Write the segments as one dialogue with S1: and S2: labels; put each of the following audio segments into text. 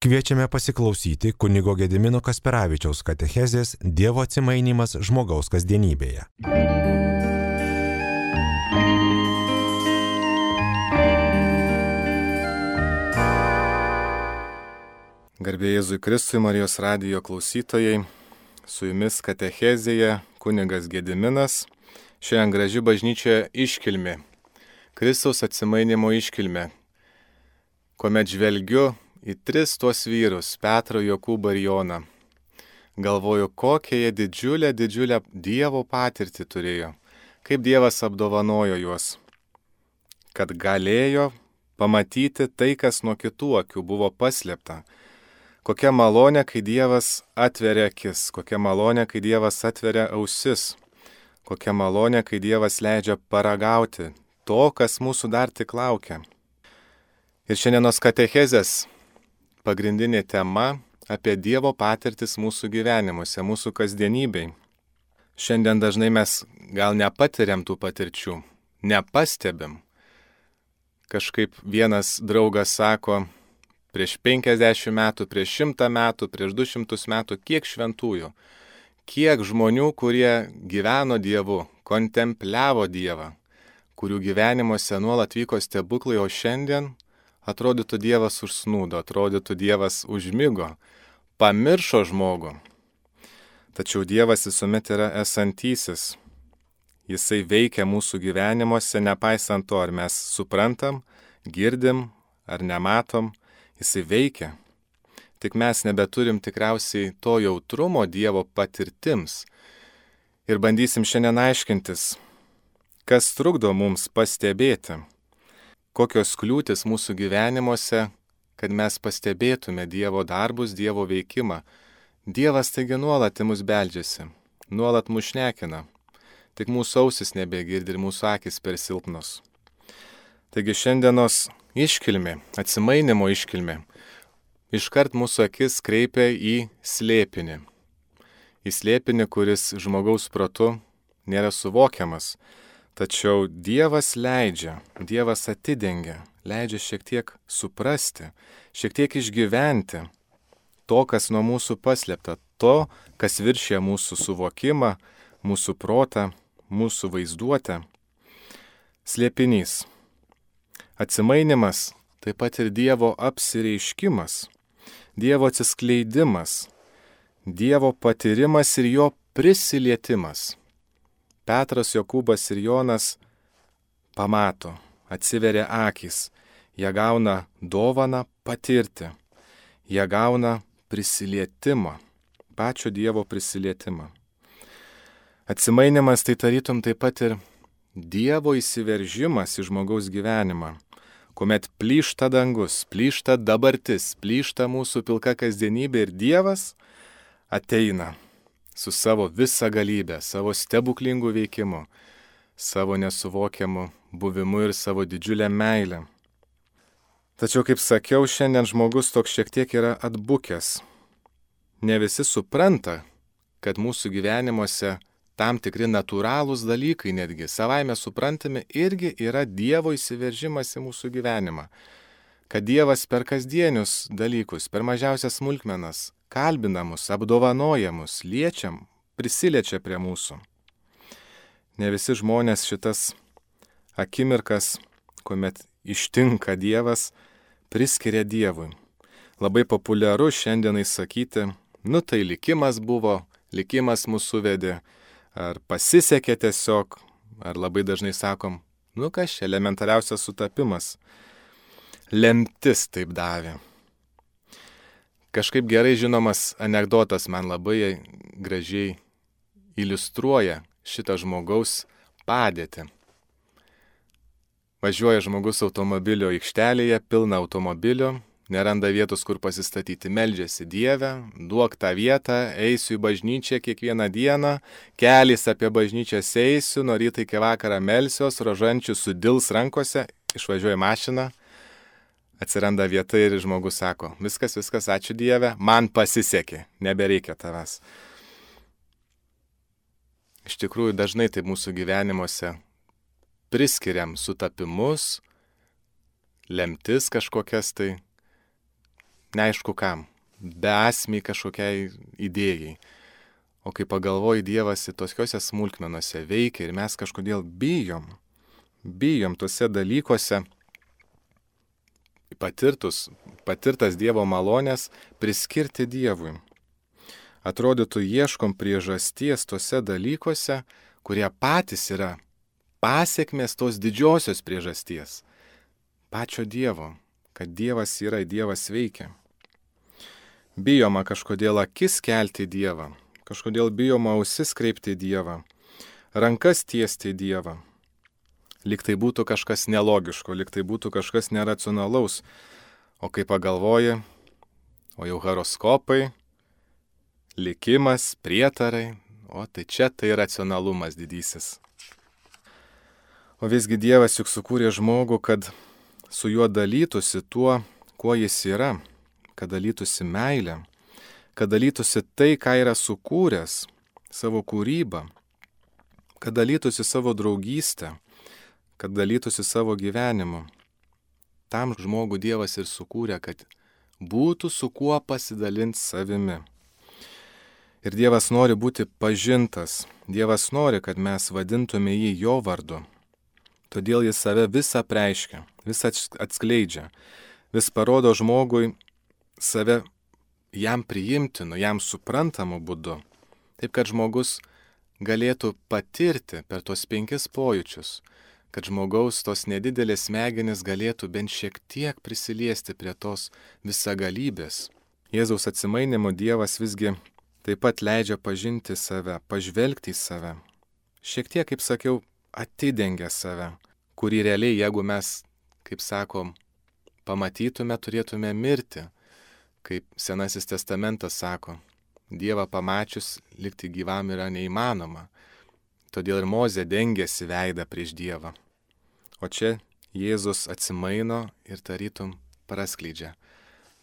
S1: Kviečiame pasiklausyti kunigo Gedimino Kasperavičiaus katechezės Dievo atsimainimas žmogaus kasdienybėje.
S2: Garbėjai Jėzui Kristui, Marijos radijo klausytojai, su jumis katechezėje kunigas Gediminas, šiandien graži bažnyčia iškilmi, Kristaus atsimainimo iškilmi, kuomet žvelgiu į tris tuos vyrus - Petrą, Jokūbą ir Joną. Galvoju, kokią jie didžiulę, didžiulę Dievo patirtį turėjo, kaip Dievas apdovanojo juos, kad galėjo pamatyti tai, kas nuo kitų akių buvo paslėpta. Kokia malonė, kai Dievas atveria akis, kokia malonė, kai Dievas atveria ausis, kokia malonė, kai Dievas leidžia paragauti to, kas mūsų dar tik laukia. Ir šiandienos katechezės pagrindinė tema apie Dievo patirtis mūsų gyvenimuose, mūsų kasdienybei. Šiandien dažnai mes gal nepatiriam tų patirčių, nepastebim. Kažkaip vienas draugas sako, prieš 50 metų, prieš 100 metų, prieš 200 metų, kiek šventųjų, kiek žmonių, kurie gyveno Dievu, kontempliavo Dievą, kurių gyvenimuose nuolat vyko stebuklai, o šiandien atrodytų Dievas užsnūdo, atrodytų Dievas užmygo, pamiršo žmogų. Tačiau Dievas visuomet yra esantysis. Jisai veikia mūsų gyvenimuose, nepaisant to, ar mes suprantam, girdim ar nematom, jisai veikia. Tik mes nebeturim tikriausiai to jautrumo Dievo patirtims. Ir bandysim šiandien aiškintis, kas trukdo mums pastebėti, kokios kliūtis mūsų gyvenimuose, kad mes pastebėtume Dievo darbus, Dievo veikimą. Dievas taigi nuolat į mus beldžiasi, nuolat mus šnekina, tik mūsų ausis nebegirdi ir mūsų akis per silpnos. Taigi šiandienos iškilmė, atsimainimo iškilmė, iškart mūsų akis kreipia į slėpinį. Į slėpinį, kuris žmogaus protu nėra suvokiamas. Tačiau Dievas leidžia, Dievas atidengia, leidžia šiek tiek suprasti, šiek tiek išgyventi to, kas nuo mūsų paslėpta, to, kas viršė mūsų suvokimą, mūsų protą, mūsų vaizduotę. Slėpinys Atsimainimas taip pat ir Dievo apsireiškimas, Dievo atsiskleidimas, Dievo patyrimas ir jo prisilietimas. Petras, Jokūbas ir Jonas pamato, atsiveria akis, jie gauna dovaną patirti, jie gauna prisilietimą, pačio Dievo prisilietimą. Atsimainimas tai tarytum taip pat ir Dievo įsiveržimas į žmogaus gyvenimą. Kuomet plyšta dangus, plyšta dabartis, plyšta mūsų pilka kasdienybė ir Dievas ateina su savo visa galybė, savo stebuklingų veikimu, savo nesuvokiamu buvimu ir savo didžiulę meilę. Tačiau, kaip sakiau, šiandien žmogus toks šiek tiek yra atbukęs. Ne visi supranta, kad mūsų gyvenimuose tam tikri natūralūs dalykai netgi savaime suprantami irgi yra Dievo įsiveržimas į mūsų gyvenimą. Kad Dievas per kasdienius dalykus, per mažiausias smulkmenas kalbina mus, apdovanoja mus, liečiam, prisiliečia prie mūsų. Ne visi žmonės šitas akimirkas, kuomet ištinka Dievas, priskiria Dievui. Labai populiaru šiandienai sakyti, nu tai likimas buvo, likimas mūsų vedė, ar pasisekė tiesiog, ar labai dažnai sakom, nu čia elementariausias sutapimas. Lemtis taip davė. Kažkaip gerai žinomas anegdotas man labai gražiai iliustruoja šitą žmogaus padėtį. Važiuoja žmogus automobilio aikštelėje, pilna automobilio, neranda vietos, kur pasistatyti, meldžiasi Dievę, duok tą vietą, eisiu į bažnyčią kiekvieną dieną, keliais apie bažnyčią eisiu, nuo ryto iki vakaro melsios, rožančių sudils rankose, išvažiuoja mašina, atsiranda vieta ir žmogus sako, viskas, viskas, ačiū Dieve, man pasisekė, nebereikia tavęs. Iš tikrųjų, dažnai tai mūsų gyvenimuose priskiriam sutapimus, lemtis kažkokias tai, neaišku kam, beasmiai kažkokiai idėjai. O kai pagalvoji, Dievas į toskiuose smulkmenuose veikia ir mes kažkodėl bijom, bijom tuose dalykuose patirtus, patirtas Dievo malonės priskirti Dievui. Atrodytų ieškom priežasties tuose dalykuose, kurie patys yra pasiekmes tos didžiosios priežasties - pačio Dievo, kad Dievas yra, Dievas veikia. Bijoma kažkodėl akis kelti Dievą, kažkodėl bijoma ausis kreipti Dievą, rankas tiesti Dievą. Lik tai būtų kažkas nelogiško, lik tai būtų kažkas neracionalaus, o kai pagalvoji, o jau horoskopai, likimas, prietarai, o tai čia tai racionalumas didysis. O visgi Dievas juk sukūrė žmogų, kad su juo dalytųsi tuo, kuo jis yra, kad dalytųsi meilę, kad dalytųsi tai, ką yra sukūręs, savo kūrybą, kad dalytųsi savo draugystę, kad dalytųsi savo gyvenimu. Tam žmogų Dievas ir sukūrė, kad būtų su kuo pasidalinti savimi. Ir Dievas nori būti pažintas, Dievas nori, kad mes vadintume jį jo vardu. Todėl jis save visą preiškia, visą atskleidžia, vis parodo žmogui save jam priimtinu, jam suprantamu būdu. Taip, kad žmogus galėtų patirti per tuos penkis pojūčius, kad žmogaus tos nedidelės smegenys galėtų bent šiek tiek prisiliesti prie tos visagalybės. Jėzaus atsimainimo Dievas visgi taip pat leidžia pažinti save, pažvelgti į save. Šiek tiek, kaip sakiau, atidengia save, kurį realiai, jeigu mes, kaip sakom, pamatytume, turėtume mirti, kaip Senasis testamentas sako, Dievą pamačius likti gyvam yra neįmanoma, todėl ir Mozė dengėsi veidą prieš Dievą. O čia Jėzus atsimaino ir tarytum praskleidžia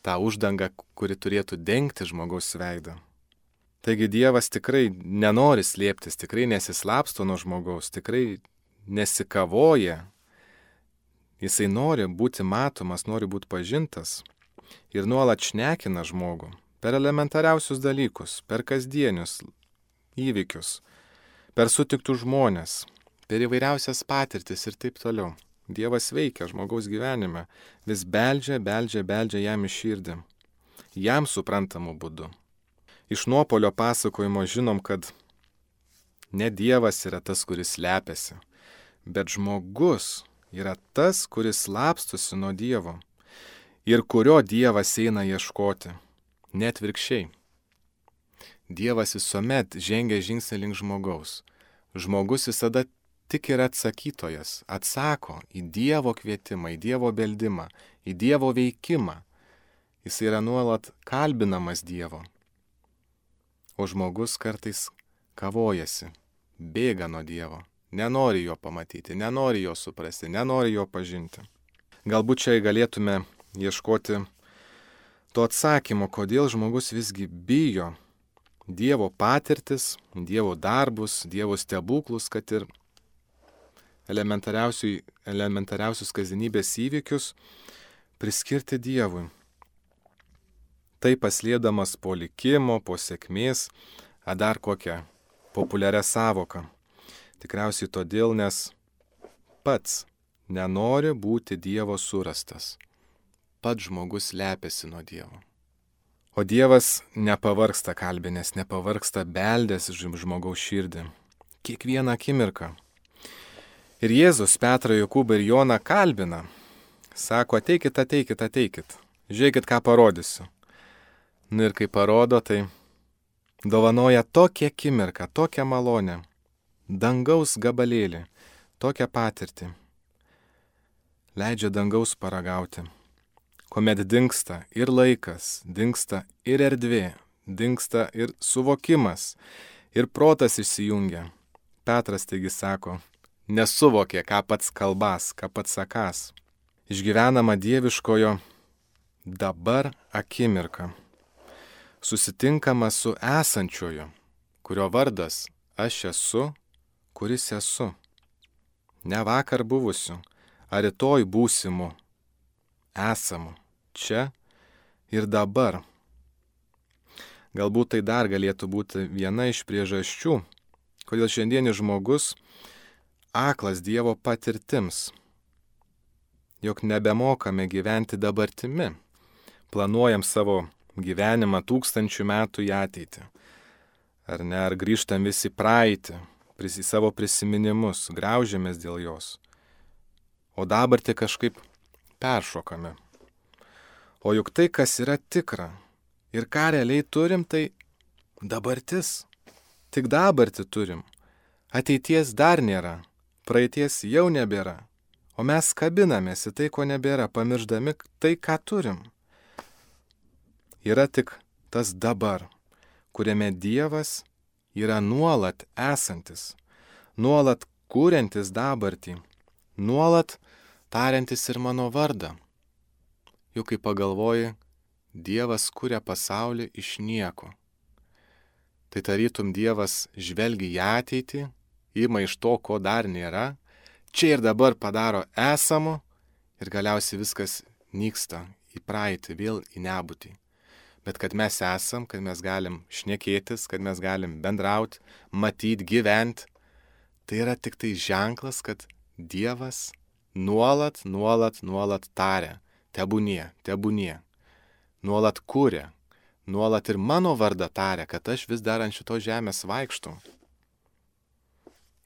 S2: tą uždangą, kuri turėtų dengti žmogaus veidą. Taigi Dievas tikrai nenori slėptis, tikrai nesislapsto nuo žmogaus, tikrai nesikavoja. Jisai nori būti matomas, nori būti pažintas ir nuolat šnekina žmogų per elementariausius dalykus, per kasdienius įvykius, per sutiktų žmonės, per įvairiausias patirtis ir taip toliau. Dievas veikia žmogaus gyvenime, vis beldžia, beldžia, beldžia jam iš širdį, jam suprantamu būdu. Iš nuopolio pasakojimo žinom, kad ne Dievas yra tas, kuris lepiasi, bet žmogus yra tas, kuris lapstosi nuo Dievo ir kurio Dievas eina ieškoti, net virkščiai. Dievas visuomet žengia žingsnį link žmogaus. Žmogus visada tik yra atsakytojas, atsako į Dievo kvietimą, į Dievo beldimą, į Dievo veikimą. Jis yra nuolat kalbinamas Dievo o žmogus kartais kavojasi, bėga nuo Dievo, nenori jo pamatyti, nenori jo suprasti, nenori jo pažinti. Galbūt čia galėtume ieškoti to atsakymo, kodėl žmogus visgi bijo Dievo patirtis, Dievo darbus, Dievo stebuklus, kad ir elementariausius kasdienybės įvykius priskirti Dievui tai paslėdamas po likimo, po sėkmės, ar dar kokią populiarią savoką. Tikriausiai todėl, nes pats nenori būti Dievo surastas. Pats žmogus lepiasi nuo Dievo. O Dievas nepavarksta kalbinės, nepavarksta beldės žmogaus širdį. Kiekvieną akimirką. Ir Jėzus Petrą, Jokūbą ir Joną kalbina. Sako, ateikit, ateikit, ateikit. Žiūrėkit, ką parodysiu. Nu ir kai parodo, tai dovanoja tokią akimirką, tokią malonę, dangaus gabalėlį, tokią patirtį. Leidžia dangaus paragauti, kuomet dinksta ir laikas, dinksta ir erdvė, dinksta ir suvokimas, ir protas išsijungia. Petras taigi sako, nesuvokė, ką pats kalbas, ką pats sakas. Išgyvenama dieviškojo dabar akimirka susitinkama su esančiuoju, kurio vardas aš esu, kuris esu. Ne vakar buvusiu, ar rytoj būsimu, esamu, čia ir dabar. Galbūt tai dar galėtų būti viena iš priežasčių, kodėl šiandienis žmogus aklas Dievo patirtims, jog nebemokame gyventi dabartimi, planuojam savo gyvenimą tūkstančių metų į ateitį. Ar ne, ar grįžtam visi praeitį, į savo prisiminimus, graužiamės dėl jos. O dabartį kažkaip peršokame. O juk tai, kas yra tikra ir ką realiai turim, tai dabartis. Tik dabartį turim. Ateities dar nėra, praeities jau nebėra. O mes kabinamės į tai, ko nebėra, pamirždami tai, ką turim yra tik tas dabar, kuriame Dievas yra nuolat esantis, nuolat kūriantis dabartį, nuolat tariantis ir mano vardą. Juk kai pagalvoji, Dievas kuria pasaulį iš nieko. Tai tarytum Dievas žvelgia į ateitį, ima iš to, ko dar nėra, čia ir dabar padaro esamu ir galiausiai viskas nyksta į praeitį, vėl į nebūtį bet kad mes esam, kad mes galim šnekėtis, kad mes galim bendrauti, matyti, gyventi, tai yra tik tai ženklas, kad Dievas nuolat, nuolat, nuolat taria, tebūnie, tebūnie, nuolat kūrė, nuolat ir mano vardą taria, kad aš vis dar ant šitos žemės vaikštų.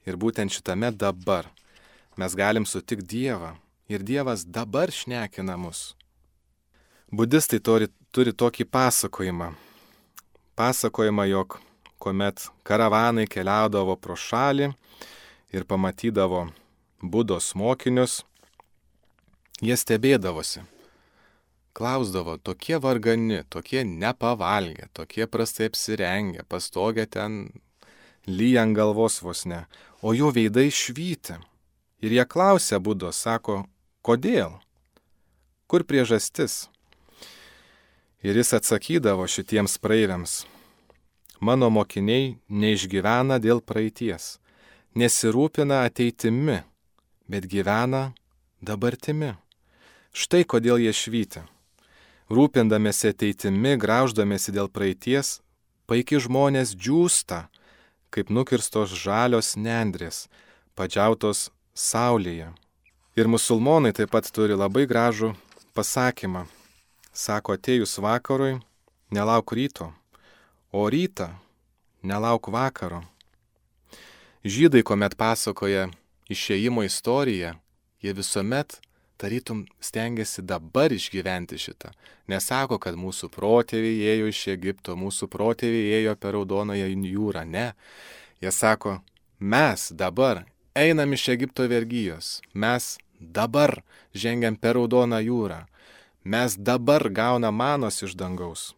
S2: Ir būtent šitame dabar mes galim sutikti Dievą ir Dievas dabar šnekina mus. Budistai turi, turi tokį pasakojimą. Pasakojimą, jog kuomet karavanai keliaudavo pro šalį ir pamatydavo būdos mokinius, jie stebėdavosi. Klausdavo, tokie vargani, tokie nepavalgę, tokie prastai apsirengę, pastogę ten lyjant galvos vos ne, o jų veidai švyti. Ir jie klausė būdos, sako, kodėl? Kur priežastis? Ir jis atsakydavo šitiems praeiviams, mano mokiniai neišgyvena dėl praeities, nesirūpina ateitimi, bet gyvena dabartimi. Štai kodėl jie švyti. Rūpindamėsi ateitimi, grauždamėsi dėl praeities, paiki žmonės džiūsta, kaip nukirstos žalios nendrės, padžiautos saulėje. Ir musulmonai taip pat turi labai gražų pasakymą Sako, atėjus vakarui, nelauk ryto, o rytą nelauk vakaro. Žydai, kuomet pasakoja išėjimo istoriją, jie visuomet tarytum stengiasi dabar išgyventi šitą. Nesako, kad mūsų protėviai ėjo iš Egipto, mūsų protėviai ėjo per Raudonąją jūrą. Ne. Jie sako, mes dabar einam iš Egipto vergyjos, mes dabar žengiam per Raudoną jūrą mes dabar gaunam manos iš dangaus.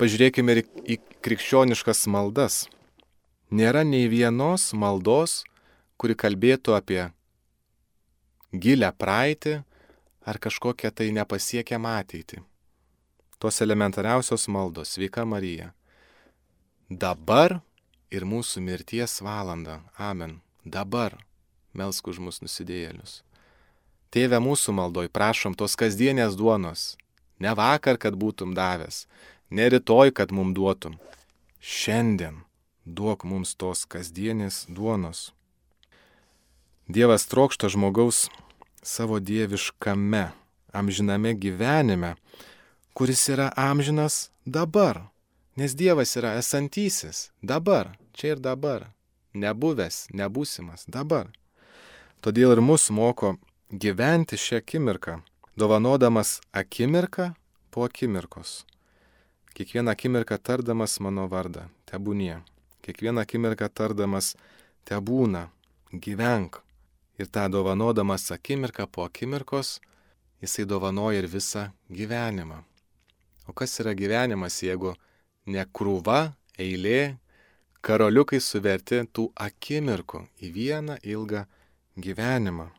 S2: Pažiūrėkime ir į krikščioniškas maldas. Nėra nei vienos maldos, kuri kalbėtų apie gilę praeitį ar kažkokią tai nepasiekiamą ateitį. Tos elementariausios maldos, sveika Marija. Dabar ir mūsų mirties valanda. Amen. Dabar melsk už mus nusidėjėlius. Tėve mūsų maldoj, prašom tos kasdienės duonos. Ne vakar, kad būtum davęs, ne rytoj, kad mum duotum. Šiandien duok mums tos kasdienės duonos. Dievas trokšta žmogaus savo dieviškame, amžiname gyvenime, kuris yra amžinas dabar. Nes Dievas yra esantysis dabar, čia ir dabar. Nebuvęs, nebūsimas dabar. Todėl ir mus moko gyventi šią akimirką, dovanodamas akimirką po akimirkos. Kiekvieną akimirką tardamas mano vardą, tebūnie. Kiekvieną akimirką tardamas tebūna, gyvenk. Ir tą dovanodamas akimirką po akimirkos, jisai dovanoja ir visą gyvenimą. O kas yra gyvenimas, jeigu ne krūva, eilė, karoliukai suverti tų akimirkų į vieną ilgą gyvenimą.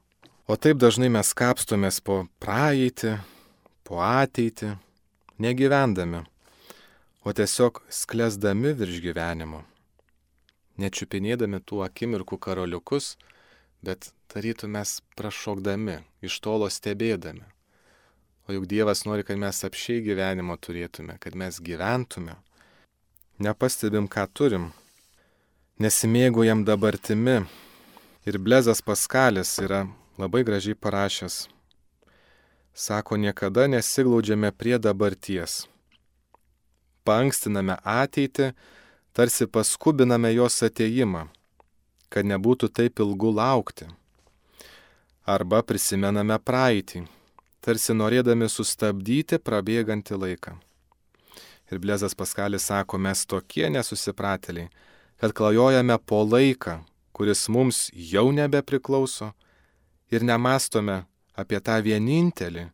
S2: O taip dažnai mes kapstomės po praeitį, po ateitį, negyvendami, o tiesiog sklesdami virš gyvenimo, nečiupinėdami tų akimirkų karoliukus, bet tarytų mes prašokdami, iš tolo stebėdami. O juk Dievas nori, kad mes apšiai gyvenimo turėtume, kad mes gyventume. Nepastebim, ką turim. Nesimėgojam dabartimi. Ir Blezas Paskalis yra labai gražiai parašęs. Sako, niekada nesiglaudžiame prie dabarties. Pankstiname ateitį, tarsi paskubiname jos ateimą, kad nebūtų taip ilgu laukti. Arba prisimename praeitį, tarsi norėdami sustabdyti prabėgantį laiką. Ir Blezas Paskalis sako, mes tokie nesusipratėliai, kad klajojame po laiką, kuris mums jau nebepriklauso ir nemastome apie tą vienintelį,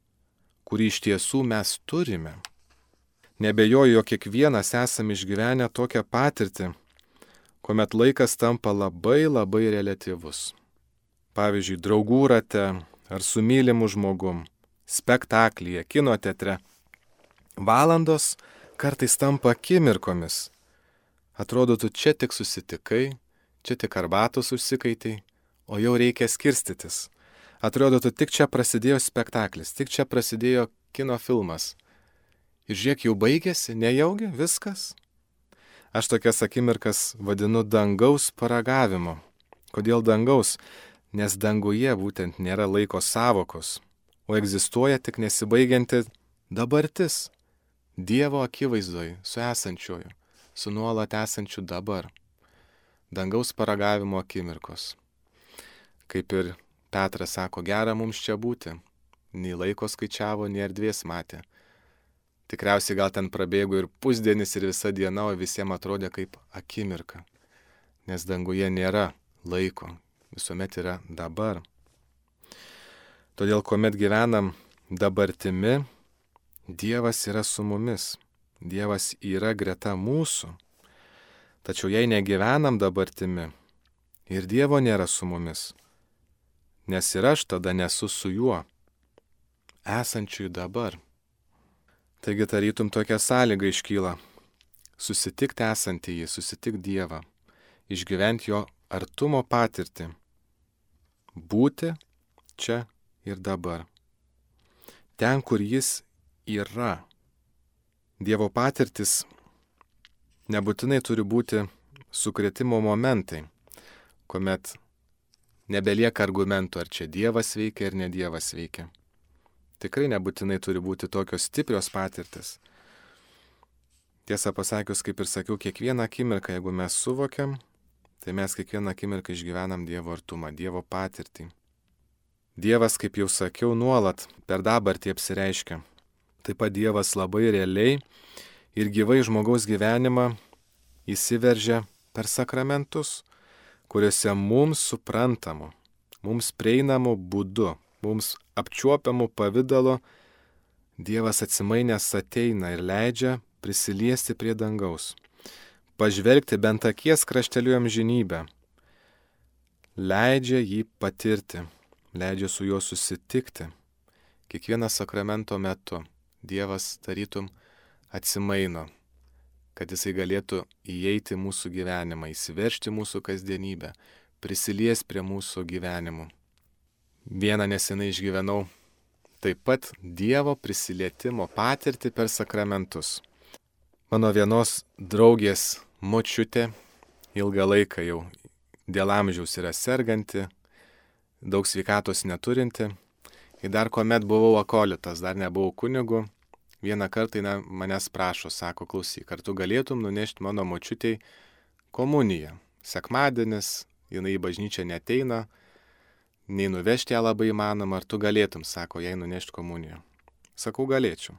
S2: kurį iš tiesų mes turime. Nebejoju, jog kiekvienas esame išgyvenę tokią patirtį, kuomet laikas tampa labai labai relativus. Pavyzdžiui, draugų rate ar su mylimu žmogum, spektaklyje, kino teatre. Valandos kartais tampa akimirkomis. Atrodo, tu čia tik susitikai, čia tik arbatos užsikaitai, o jau reikia skirstytis. Atrodo, tu tik čia prasidėjo spektaklis, tik čia prasidėjo kino filmas. Ir žiūrėk, jau baigėsi, nejaugi viskas? Aš tokias akimirkas vadinu dangaus paragavimu. Kodėl dangaus? Nes danguje būtent nėra laiko savokos, o egzistuoja tik nesibaigianti dabartis. Dievo akivaizdoj, su esančioju, su nuolat esančiu dabar. Dangaus paragavimo akimirkos. Kaip ir Petras sako, gera mums čia būti. Nei laiko skaičiavo, nei erdvės matė. Tikriausiai gal ten prabėgo ir pusdienis, ir visa diena, o visiems atrodė kaip akimirka. Nes danguje nėra laiko, visuomet yra dabar. Todėl, kuomet gyvenam dabartimi, Dievas yra su mumis. Dievas yra greta mūsų. Tačiau jei negyvenam dabartimi ir Dievo nėra su mumis, nes ir aš tada nesu su juo, esančiui dabar. Taigi tarytum tokia sąlyga iškyla - susitikti esantį jį, susitikti Dievą, išgyventi jo artumo patirtį, būti čia ir dabar. Ten, kur jis yra. Dievo patirtis nebūtinai turi būti sukretimo momentai, kuomet nebelieka argumentų, ar čia Dievas veikia ar ne Dievas veikia. Tikrai nebūtinai turi būti tokios stiprios patirtis. Tiesą pasakius, kaip ir sakiau, kiekvieną akimirką, jeigu mes suvokiam, tai mes kiekvieną akimirką išgyvenam Dievo artumą, Dievo patirtį. Dievas, kaip jau sakiau, nuolat per dabartį apsireiškia. Taip pat Dievas labai realiai ir gyvai žmogaus gyvenimą įsiveržia per sakramentus, kuriuose mums suprantamu, mums prieinamu būdu, mums apčiuopiamu pavydalu Dievas atsimainęs ateina ir leidžia prisiliesti prie dangaus, pažvelgti bent akies krašteliu amžinybę, leidžia jį patirti, leidžia su juo susitikti. Kiekvieną sakramento metu Dievas tarytum atsimaino, kad jisai galėtų įeiti mūsų gyvenimą, įsiveršti mūsų kasdienybę, prisilies prie mūsų gyvenimų. Vieną nesenai išgyvenau taip pat Dievo prisilietimo patirtį per sakramentus. Mano vienos draugės močiutė ilgą laiką jau dėl amžiaus yra serganti, daug sveikatos neturinti. Ir dar kuomet buvau akolitas, dar nebuvau kunigu, vieną kartą na, manęs prašo, sako, klausyk, ar tu galėtum nunešti mano močiutei komuniją. Sekmadienis, jinai į bažnyčią neteina, nei nuvežti ją labai įmanoma, ar tu galėtum, sako, jai nunešti komuniją. Sakau, galėčiau.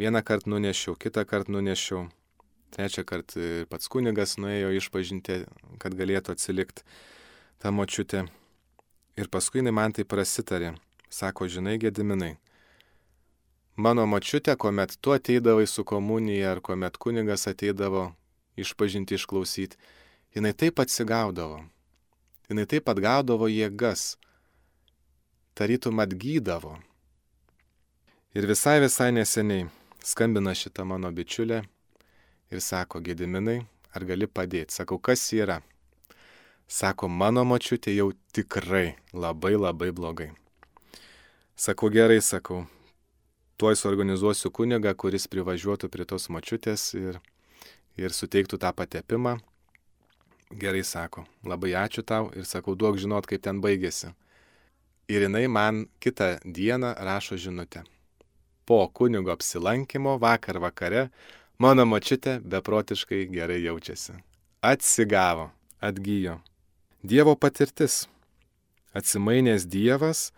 S2: Vieną kartą nunešiau, kitą kartą nunešiau, trečią kartą pats kunigas nuėjo išpažinti, kad galėtų atsilikti tą močiutę. Ir paskui jinai man tai prasitarė. Sako, žinai, gediminai, Mano mačiutė, kuomet tu ateidavai su komunija ar kuomet kunigas ateidavo išpažinti išklausyti, jinai taip atsigaudavo. Jinai taip atgaudavo jėgas, tarytum atgydavo. Ir visai visai neseniai skambina šitą mano bičiulę ir sako, gediminai, ar gali padėti? Sakau, kas yra? Sako, mano mačiutė jau tikrai labai labai blogai. Sakau, gerai, sakau, tuoj suorganizuosiu kunigą, kuris privažiuotų prie tos mačiutės ir, ir suteiktų tą patepimą. Gerai sako, labai ačiū tau ir sakau, duok žinot, kaip ten baigėsi. Ir jinai man kitą dieną rašo žinutę. Po kunigo apsilankimo vakar vakare mano mačiutė beprotiškai gerai jaučiasi. Atsigavo, atgyjo. Dievo patirtis. Atsimainęs Dievas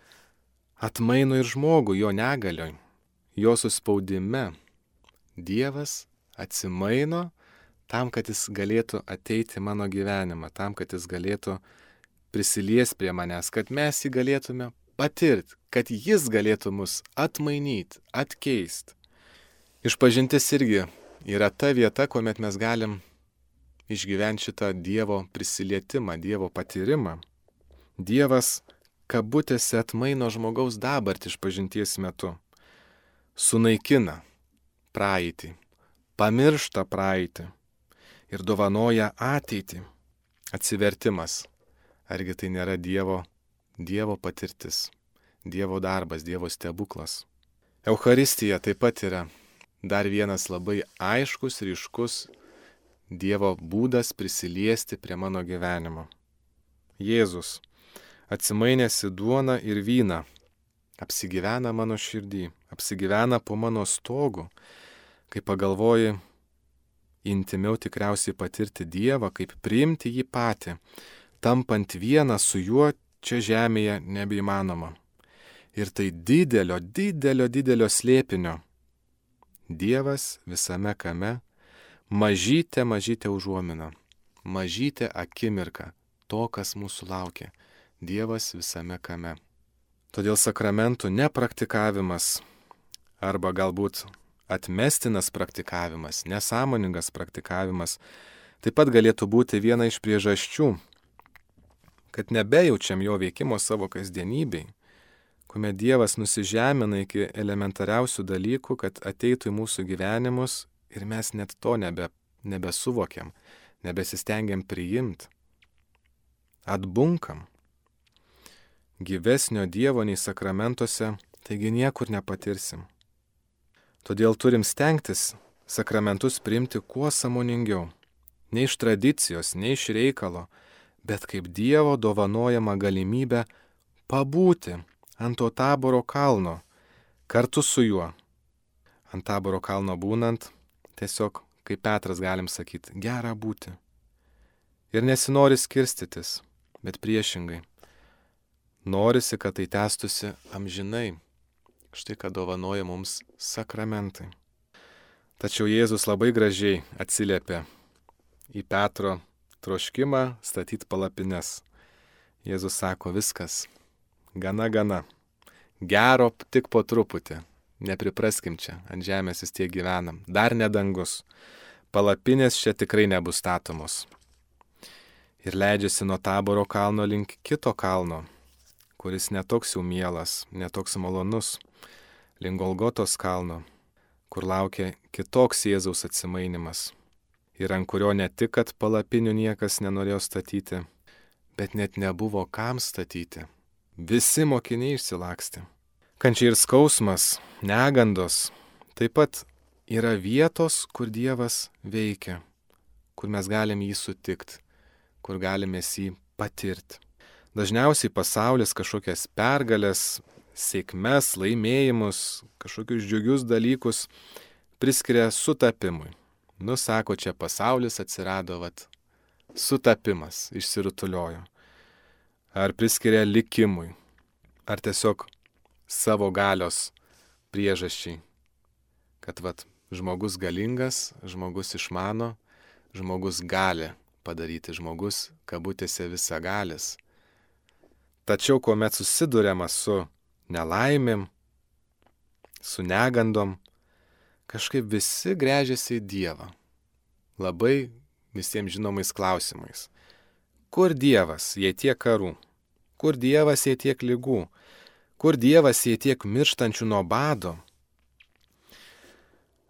S2: atmaino ir žmogų jo negalioj, jo suspaudime. Dievas atsimaino tam, kad jis galėtų ateiti mano gyvenimą, tam, kad jis galėtų prisilies prie manęs, kad mes jį galėtume patirti, kad jis galėtų mus atmainyti, atkeisti. Išpažintis irgi yra ta vieta, kuomet mes galim išgyventi šitą Dievo prisilietimą, Dievo patyrimą. Dievas kabutėse atmaino žmogaus dabartį išpažinties metu. Sunaikina praeitį, pamiršta praeitį ir dovanoja ateitį. Atsivertimas. Argi tai nėra Dievo, Dievo patirtis, Dievo darbas, Dievo stebuklas. Euharistija taip pat yra dar vienas labai aiškus, ryškus Dievo būdas prisiliesti prie mano gyvenimo. Jėzus atsimainėsi duoną ir vyną, apsigyvena mano širdį, apsigyvena po mano stogu, kai pagalvoji, intimiau tikriausiai patirti Dievą, kaip priimti jį patį, tampant vieną su juo čia žemėje nebeįmanoma. Ir tai didelio, didelio, didelio slėpinio. Dievas visame kame, mažytė, mažytė užuomina, mažytė akimirka to, kas mūsų laukia. Dievas visame kame. Todėl sakramentų nepraktikavimas arba galbūt atmestinas praktikavimas, nesąmoningas praktikavimas taip pat galėtų būti viena iš priežasčių, kad nebejaučiam jo veikimo savo kasdienybei, kuomet Dievas nusižemina iki elementariausių dalykų, kad ateitų į mūsų gyvenimus ir mes net to nebe, nebesuvokiam, nebesistengiam priimti. Atbunkam. Gyvesnio Dievo nei sakramentuose, taigi niekur nepatirsim. Todėl turim stengtis sakramentus priimti kuo samoningiau. Ne iš tradicijos, ne iš reikalo, bet kaip Dievo dovanojama galimybė pabūti ant to taboro kalno kartu su juo. Ant taboro kalno būnant, tiesiog, kaip Petras galim sakyti, gera būti. Ir nesinori skirstytis, bet priešingai. Norisi, kad tai tęstusi amžinai štai ką dovanoja mums sakramentai. Tačiau Jėzus labai gražiai atsiliepia į Petro troškimą statyti palapines. Jėzus sako viskas, gana gana, gero tik po truputį, nepripraskim čia, ant žemės vis tiek gyvenam, dar nedangus, palapinės čia tikrai nebus statomos. Ir leidžiasi nuo taboro kalno link kito kalno, kuris netoks jau mielas, netoks malonus link Golgotos kalno, kur laukia kitoks Jėzaus atsimainimas ir ant kurio ne tik, kad palapinių niekas nenorėjo statyti, bet net nebuvo kam statyti. Visi mokiniai išsilaksti. Kančiai ir skausmas, negandos taip pat yra vietos, kur Dievas veikia, kur mes galim jį sutikti, kur galime jį patirti. Dažniausiai pasaulis kažkokias pergalės, sėkmes, laimėjimus, kažkokius džiugius dalykus priskiria sutapimui. Nusako, čia pasaulis atsirado, vat, sutapimas išsirutuliojo. Ar priskiria likimui, ar tiesiog savo galios priežasčiai, kad vat, žmogus galingas, žmogus išmano, žmogus gali padaryti, žmogus kabutėse visagalis. Tačiau, kuomet susidurėma su nelaimėm, su negandom, kažkaip visi grežiasi į Dievą. Labai visiems žinomais klausimais. Kur Dievas, jei tiek karų? Kur Dievas, jei tiek lygų? Kur Dievas, jei tiek mirštančių nuo bado?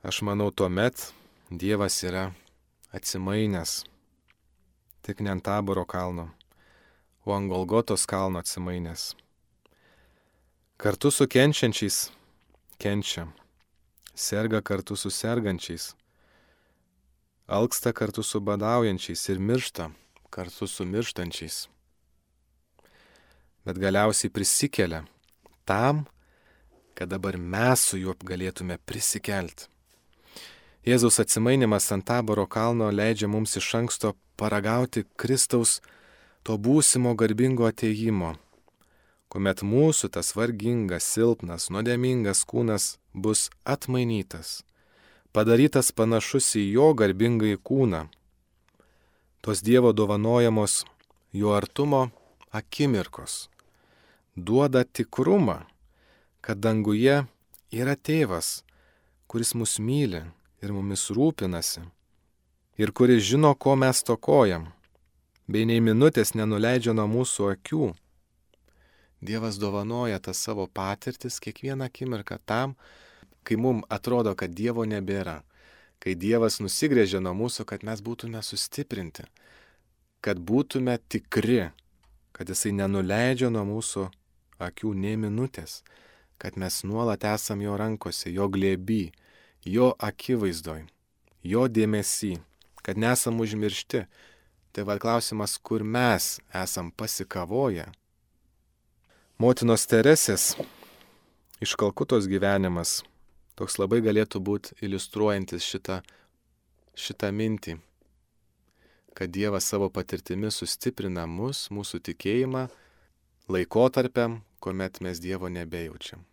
S2: Aš manau, tuomet Dievas yra atsimainęs. Tik ne ant taboro kalno, o ant Golgotos kalno atsimainęs kartu su kenčiančiais, kenčia, serga kartu su sergančiais, alksta kartu su badaujančiais ir miršta kartu su mirštančiais. Bet galiausiai prisikelia tam, kad dabar mes su juo galėtume prisikelti. Jėzaus atsimainimas ant taboro kalno leidžia mums iš anksto paragauti Kristaus to būsimo garbingo ateimo, kuomet mūsų tas vargingas, silpnas, nuodėmingas kūnas bus atmainytas, padarytas panašus į jo garbingąjį kūną. Tos Dievo dovanojamos jo artumo akimirkos duoda tikrumą, kad danguje yra tėvas, kuris mus myli ir mumis rūpinasi, ir kuris žino, ko mes tokojam, bei nei minutės nenuleidžia nuo mūsų akių. Dievas dovanoja tas savo patirtis kiekvieną akimirką tam, kai mums atrodo, kad Dievo nebėra, kai Dievas nusigrėžia nuo mūsų, kad mes būtume sustiprinti, kad būtume tikri, kad Jisai nenuleidžia nuo mūsų akių nei minutės, kad mes nuolat esam jo rankose, jo glėby, jo akivaizdoj, jo dėmesy, kad nesam užmiršti. Tai vad klausimas, kur mes esam pasikavoję. Motinos Teresės iš Kalkutos gyvenimas toks labai galėtų būti iliustruojantis šitą, šitą mintį, kad Dievas savo patirtimi sustiprina mus, mūsų tikėjimą, laikotarpiam, kuomet mes Dievo nebejaučiam.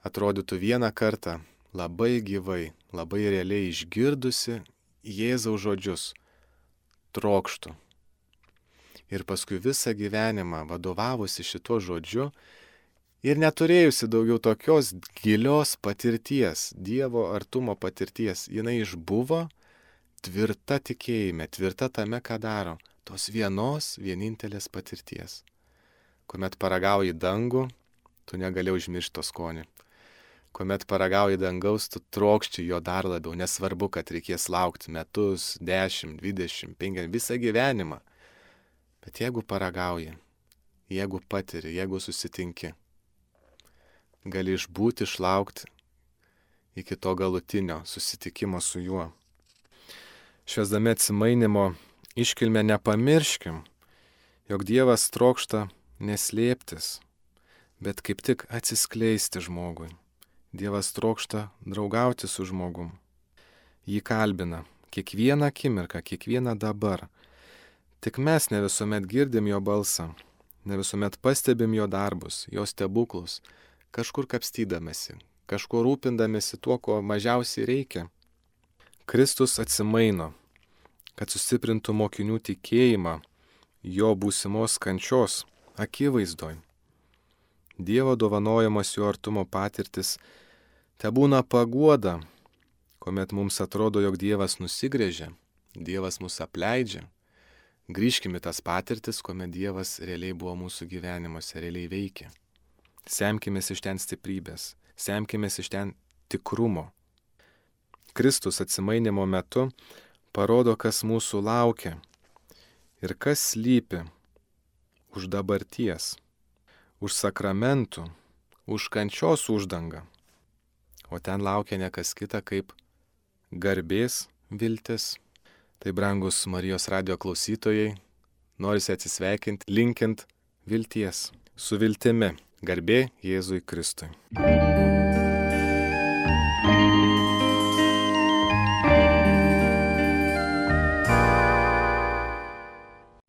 S2: Atrodytų vieną kartą labai gyvai, labai realiai išgirdusi Jėzaus žodžius - trokštų. Ir paskui visą gyvenimą vadovavusi šito žodžiu ir neturėjusi daugiau tokios gilios patirties, Dievo artumo patirties, jinai išbuvo tvirta tikėjime, tvirta tame, ką daro, tos vienos vienintelės patirties kuomet paragauji dangų, tu negali užmiršti to skonį. Kuomet paragauji dangaus, tu trokšči jo dar labiau, nesvarbu, kad reikės laukti metus, 10, 20, 50, visą gyvenimą. Bet jeigu paragauji, jeigu patiri, jeigu susitinki, gali išbūti, išlaukti iki to galutinio susitikimo su juo. Šviesdami atsimainimo iškilmę nepamirškim, jog Dievas trokšta neslėptis, bet kaip tik atsiskleisti žmogui. Dievas trokšta draugauti su žmogum. Jį kalbina kiekvieną akimirką, kiekvieną dabar. Tik mes ne visuomet girdim jo balsą, ne visuomet pastebim jo darbus, jo stebuklus, kažkur kapstydamėsi, kažkuo rūpindamėsi tuo, ko mažiausiai reikia. Kristus atsimaino, kad sustiprintų mokinių tikėjimą jo būsimos kančios akivaizdoj. Dievo dovanojamas jo artumo patirtis te būna paguoda, kuomet mums atrodo, jog Dievas nusigrėžia, Dievas mus apleidžia. Grįžkime tas patirtis, kuomet Dievas realiai buvo mūsų gyvenimuose, realiai veikia. Semkime iš ten stiprybės, semkime iš ten tikrumo. Kristus atsimainimo metu parodo, kas mūsų laukia ir kas slypi už dabarties, už sakramentų, už kančios uždangą. O ten laukia ne kas kita kaip garbės viltis. Tai brangus Marijos radio klausytojai, norisi atsisveikinti, linkint vilties, su viltimi, garbė Jėzui Kristui.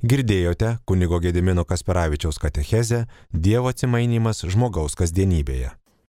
S1: Girdėjote kunigo Gedimino Kasperavičiaus katechezę Dievo atsimainimas žmogaus kasdienybėje.